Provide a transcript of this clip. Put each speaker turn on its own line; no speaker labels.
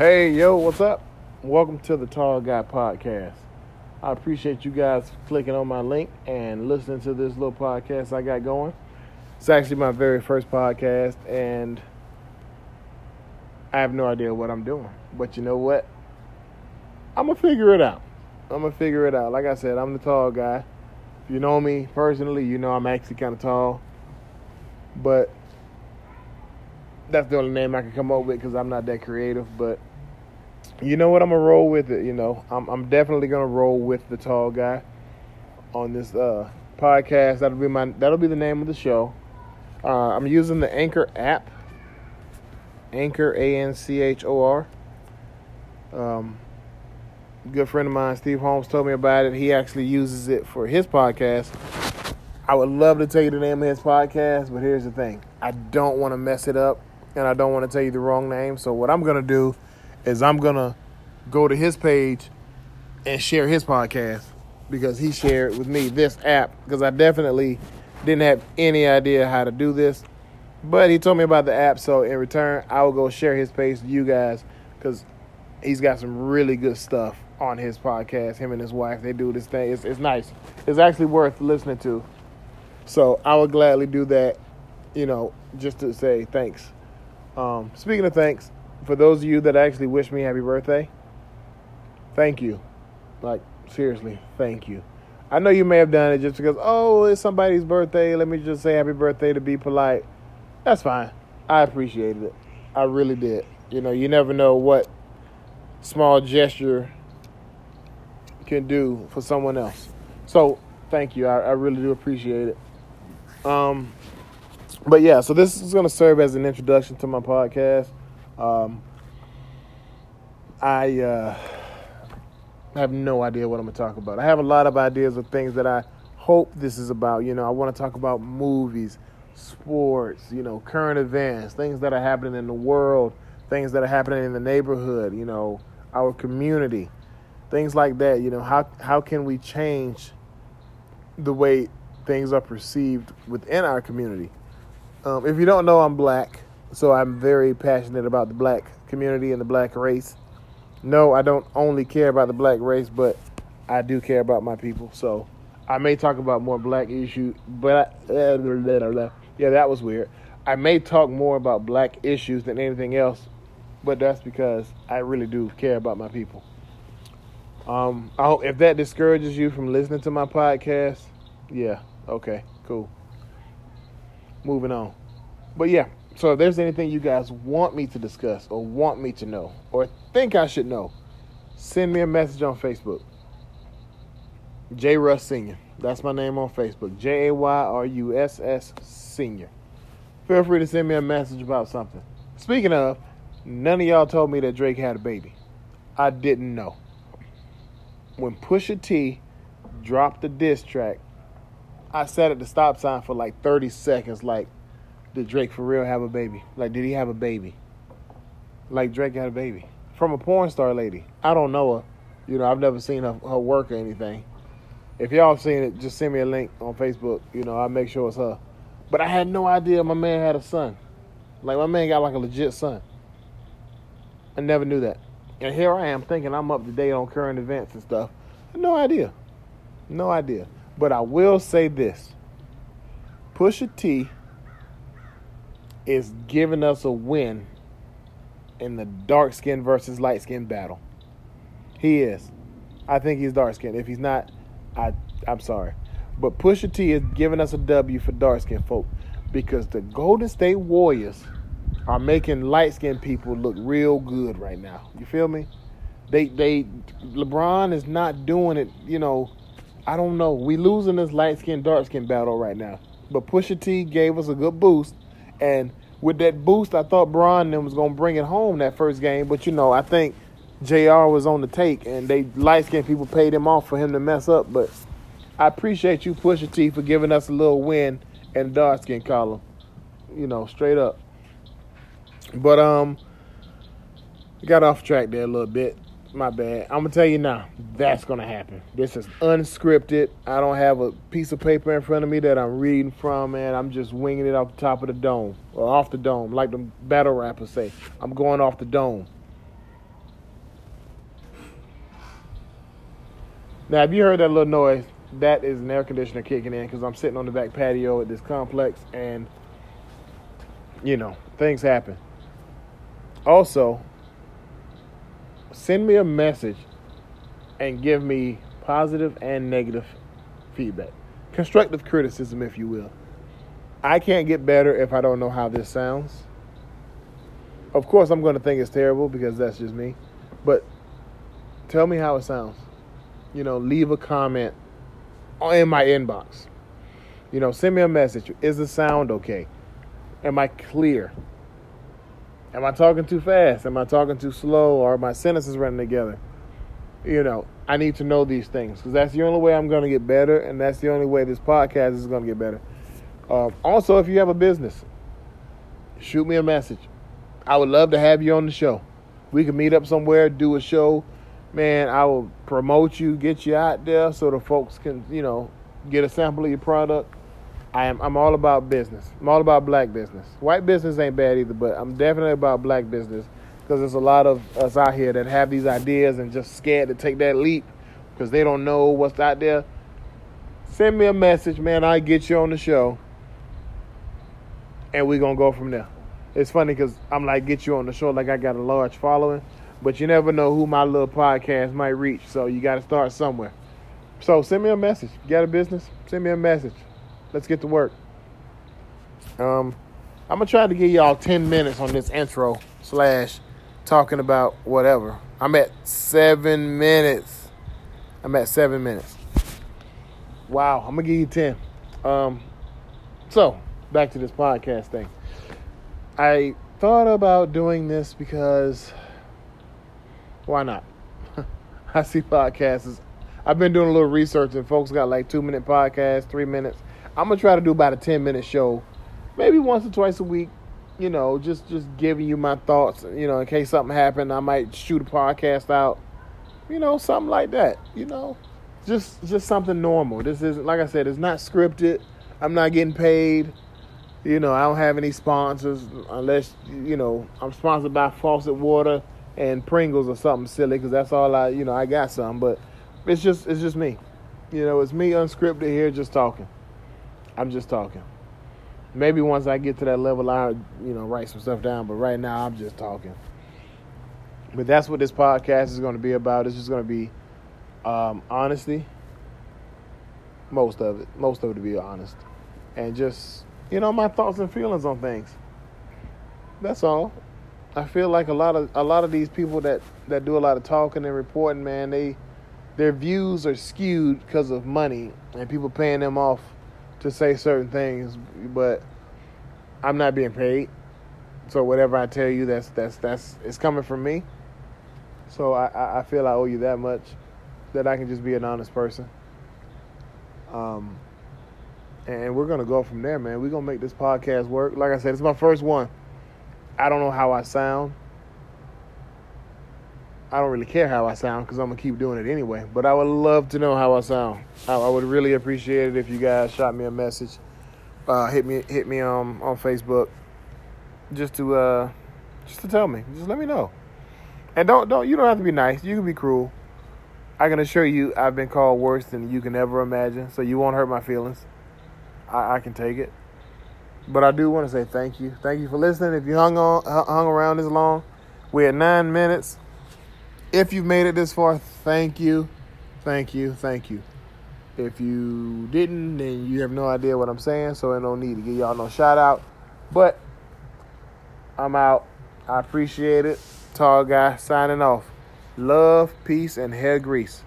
Hey, yo, what's up? Welcome to the Tall Guy Podcast. I appreciate you guys clicking on my link and listening to this little podcast I got going. It's actually my very first podcast, and I have no idea what I'm doing. But you know what? I'm going to figure it out. I'm going to figure it out. Like I said, I'm the tall guy. If you know me personally, you know I'm actually kind of tall. But that's the only name I can come up with because I'm not that creative. But you know what? I'm gonna roll with it. You know, I'm I'm definitely gonna roll with the tall guy on this uh, podcast. That'll be my that'll be the name of the show. Uh, I'm using the Anchor app. Anchor A N C H O R. Um, good friend of mine, Steve Holmes, told me about it. He actually uses it for his podcast. I would love to tell you the name of his podcast, but here's the thing: I don't want to mess it up and I don't want to tell you the wrong name. So what I'm gonna do is I'm gonna go to his page and share his podcast because he shared with me this app because I definitely didn't have any idea how to do this. But he told me about the app, so in return, I will go share his page to you guys because he's got some really good stuff on his podcast. Him and his wife, they do this thing. It's, it's nice. It's actually worth listening to. So I would gladly do that, you know, just to say thanks. Um, speaking of thanks, for those of you that actually wish me happy birthday, thank you. Like, seriously, thank you. I know you may have done it just because, oh, it's somebody's birthday. Let me just say happy birthday to be polite. That's fine. I appreciated it. I really did. You know, you never know what small gesture can do for someone else. So, thank you. I, I really do appreciate it. Um, but yeah, so this is going to serve as an introduction to my podcast. Um, I uh, have no idea what I'm going to talk about. I have a lot of ideas of things that I hope this is about. You know, I want to talk about movies, sports, you know, current events, things that are happening in the world, things that are happening in the neighborhood, you know, our community, things like that. You know, how how can we change the way things are perceived within our community? Um, if you don't know, I'm black, so I'm very passionate about the black community and the black race. No, I don't only care about the black race, but I do care about my people. So I may talk about more black issues, but I, yeah, that was weird. I may talk more about black issues than anything else, but that's because I really do care about my people. Um, I hope if that discourages you from listening to my podcast, yeah, okay, cool moving on. But yeah, so if there's anything you guys want me to discuss or want me to know or think I should know, send me a message on Facebook. Jay Russ Senior. That's my name on Facebook. J A Y R U S S Senior. Feel free to send me a message about something. Speaking of, none of y'all told me that Drake had a baby. I didn't know. When Pusha T dropped the diss track I sat at the stop sign for like 30 seconds. Like, did Drake for real have a baby? Like, did he have a baby? Like, Drake had a baby from a porn star lady. I don't know her. You know, I've never seen her, her work or anything. If y'all seen it, just send me a link on Facebook. You know, I'll make sure it's her. But I had no idea my man had a son. Like, my man got like a legit son. I never knew that. And here I am thinking I'm up to date on current events and stuff. No idea. No idea. But I will say this Pusha T is giving us a win in the dark skin versus light skin battle. He is. I think he's dark skinned. If he's not, I I'm sorry. But Pusha T is giving us a W for dark skinned folk because the Golden State Warriors are making light skinned people look real good right now. You feel me? They they LeBron is not doing it, you know, I don't know. We losing this light skin, dark skin battle right now. But Pusha T gave us a good boost. And with that boost, I thought Bron was going to bring it home that first game. But, you know, I think JR was on the take. And they light skin people paid him off for him to mess up. But I appreciate you, Pusha T, for giving us a little win in dark skin column. You know, straight up. But, um, got off track there a little bit my bad. I'm gonna tell you now. That's gonna happen. This is unscripted. I don't have a piece of paper in front of me that I'm reading from, man. I'm just winging it off the top of the dome, or off the dome, like the battle rappers say. I'm going off the dome. Now, if you heard that little noise, that is an air conditioner kicking in because I'm sitting on the back patio at this complex, and you know things happen. Also, send me a message and give me positive and negative feedback. Constructive criticism, if you will. I can't get better if I don't know how this sounds. Of course, I'm going to think it's terrible because that's just me. But tell me how it sounds. You know, leave a comment in my inbox. You know, send me a message. Is the sound okay? Am I clear? Am I talking too fast? Am I talking too slow? Or are my sentences running together? You know, I need to know these things because that's the only way I'm going to get better, and that's the only way this podcast is going to get better. Uh, also, if you have a business, shoot me a message. I would love to have you on the show. We can meet up somewhere, do a show. Man, I will promote you, get you out there so the folks can, you know, get a sample of your product. I am I'm all about business. I'm all about black business. White business ain't bad either, but I'm definitely about black business because there's a lot of us out here that have these ideas and just scared to take that leap because they don't know what's out there. Send me a message, man. I get you on the show, and we're gonna go from there. It's funny because I'm like get you on the show like I got a large following, but you never know who my little podcast might reach. So you got to start somewhere. So send me a message. You got a business? Send me a message. Let's get to work. Um, I'm gonna try to give y'all 10 minutes on this intro slash talking about whatever. I'm at seven minutes. I'm at seven minutes. Wow, I'm gonna give you 10. Um, so back to this podcast thing. I thought about doing this because why not? I see podcasts. I've been doing a little research and folks got like two minute podcasts, three minutes. I'm gonna try to do about a ten minute show, maybe once or twice a week. You know, just just giving you my thoughts. You know, in case something happened, I might shoot a podcast out. You know, something like that. You know, just just something normal. This isn't like I said, it's not scripted. I'm not getting paid. You know, I don't have any sponsors unless you know I'm sponsored by Faucet Water and Pringles or something silly because that's all I you know I got some. But it's just it's just me. You know, it's me unscripted here, just talking. I'm just talking. Maybe once I get to that level, I'll, you know write some stuff down. But right now, I'm just talking. But that's what this podcast is going to be about. It's just going to be um, honesty. Most of it, most of it to be honest, and just you know my thoughts and feelings on things. That's all. I feel like a lot of a lot of these people that that do a lot of talking and reporting, man, they their views are skewed because of money and people paying them off to say certain things, but I'm not being paid. So whatever I tell you, that's that's that's it's coming from me. So I I feel I owe you that much, that I can just be an honest person. Um, and we're gonna go from there, man. We're gonna make this podcast work. Like I said, it's my first one. I don't know how I sound. I don't really care how I sound because I'm gonna keep doing it anyway. But I would love to know how I sound. I, I would really appreciate it if you guys shot me a message, uh, hit me hit me um, on Facebook, just to uh, just to tell me, just let me know. And don't don't you don't have to be nice. You can be cruel. I can assure you, I've been called worse than you can ever imagine. So you won't hurt my feelings. I, I can take it. But I do want to say thank you. Thank you for listening. If you hung on hung around this long, we're at nine minutes. If you've made it this far, thank you, thank you, thank you. If you didn't, then you have no idea what I'm saying, so I don't need to give y'all no shout out. But I'm out. I appreciate it. Tall guy signing off. Love, peace, and hair grease.